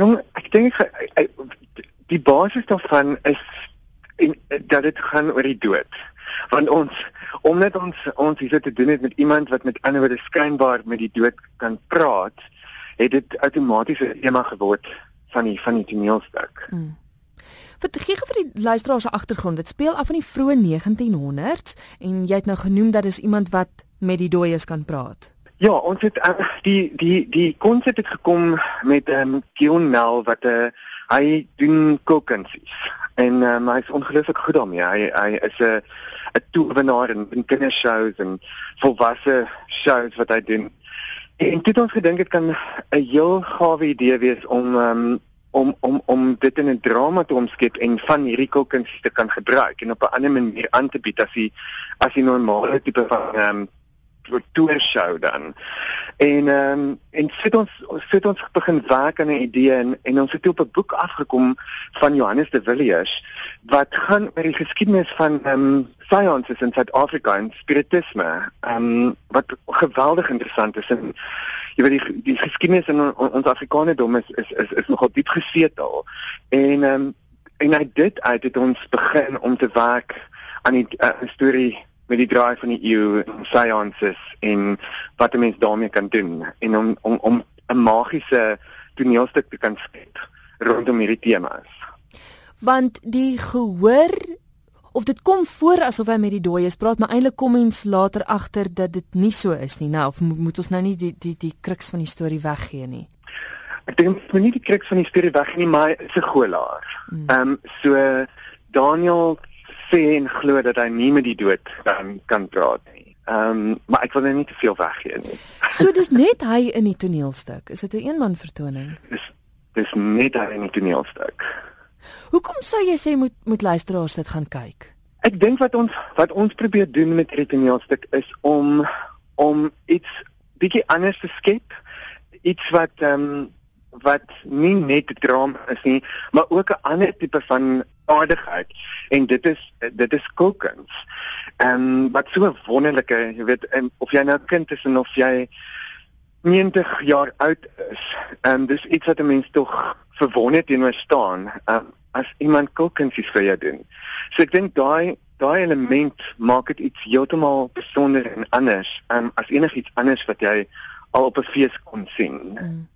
Jong, ek dink die basis daarvan is en dat dit gaan oor die dood. Want ons omdat ons ons hier te doen het met iemand wat met ander woorde skynbaar met die dood kan praat, het dit outomaties 'n tema geword van die van die toneelstuk. Hmm. Vergee vir die luisteraars se agtergrond. Dit speel af in die vroeë 1900s en jy het nou genoem dat dis iemand wat met die dooies kan praat. Ja, ons het uh, die die die konsep het gekom met ehm um, Gion Nel wat 'n uh, eh, hy doen kookkunsies. En um, hy is ongelooflik goed daarmee. Hy hy is 'n 'n toewenaar in, in kindershows en volwasse shows wat hy doen. En dit ons gedink dit kan 'n heel gawe idee wees om um, om om om dit in 'n drama te omskep en van hierdie kookkunsies te kan gebruik en op 'n ander manier aan te bied as die as die normale tipe van ehm um, tour show dan. En ehm um, en sit ons sit ons begin werk aan 'n idee en en ons het op 'n boek afgekom van Johannes de Villiers wat gaan oor die geskiedenis van ehm um, sciences in Suid-Afrika en spiritisme. Ehm um, wat geweldig interessant is en jy weet die die geskiedenis in on, ons Afrikanerdom is is is is nogal diep gesetel. En ehm um, en uit dit uit het ons begin om te werk aan die uh, storie met die draai van die eeu en seances en wat 'n mens daarmee kan doen en om om om 'n magiese toneelstuk te kan skep rondom hierdie temas. Want die gehoor of dit kom voor asof hy met die dooies praat, maar eintlik kom mens later agter dat dit nie so is nie. Nou of moet ons nou nie die die die kruks van die storie weggee nie. Ek dink mens moet nie die kruks van die storie weggee nie, maar is 'n golaar. Hmm. Ehm um, so Daniel sê en glo dat hy nie met die dood kan kan praat nie. Ehm um, maar ek wil net nie te veel weggee nie. So dis net hy in die toneelstuk. Is dit 'n eenman vertoning? Dis dis net hy in die toneelstuk. Hoekom sou jy sê moet moet luisteraars dit gaan kyk? Ek dink wat ons wat ons probeer doen met hierdie toneelstuk is om om iets bietjie anders te skep. Iets wat ehm um, wat nie net drama is nie, maar ook 'n ander tipe van aardigheid en dit is dit is kookkuns. Ehm um, wat so wonderlike, jy weet, en of jy nou kind is en of jy 90 jaar oud is, ehm um, dis iets wat 'n mens tog verwonder teenoor staan, ehm um, as iemand kookkunsies vir jou doen. So ek dink daai daai element maak dit iets heeltemal besonder en anders, um, as enigiets anders wat jy al op 'n fees kon sien. Mm.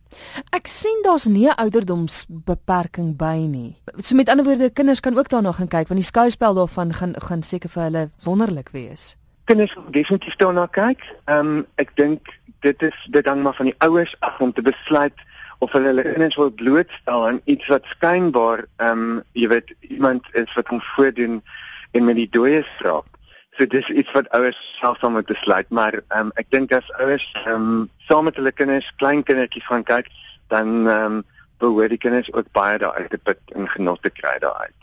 Ek sien daar's nie 'n ouderdomsbeperking by nie. So met ander woorde, kinders kan ook daarna gaan kyk want die skouspel daarvan gaan gaan seker vir hulle wonderlik wees. Kinders kan definitief daarna kyk. Ehm um, ek dink dit is dit hang maar van die ouers af om te besluit of hulle hulle kinders wil blootstel aan iets wat skynbaar ehm um, jy weet iemand is wat hom voordoen en met die dooies raak. So dis iets wat ouers self sal moet besluit, maar ehm um, ek dink as ouers ehm um, saam met hulle kinders, klein kindertjies gaan kyk, dan ehm um, behoort die kinders ook baie daar uit te put en genot te kry daaruit.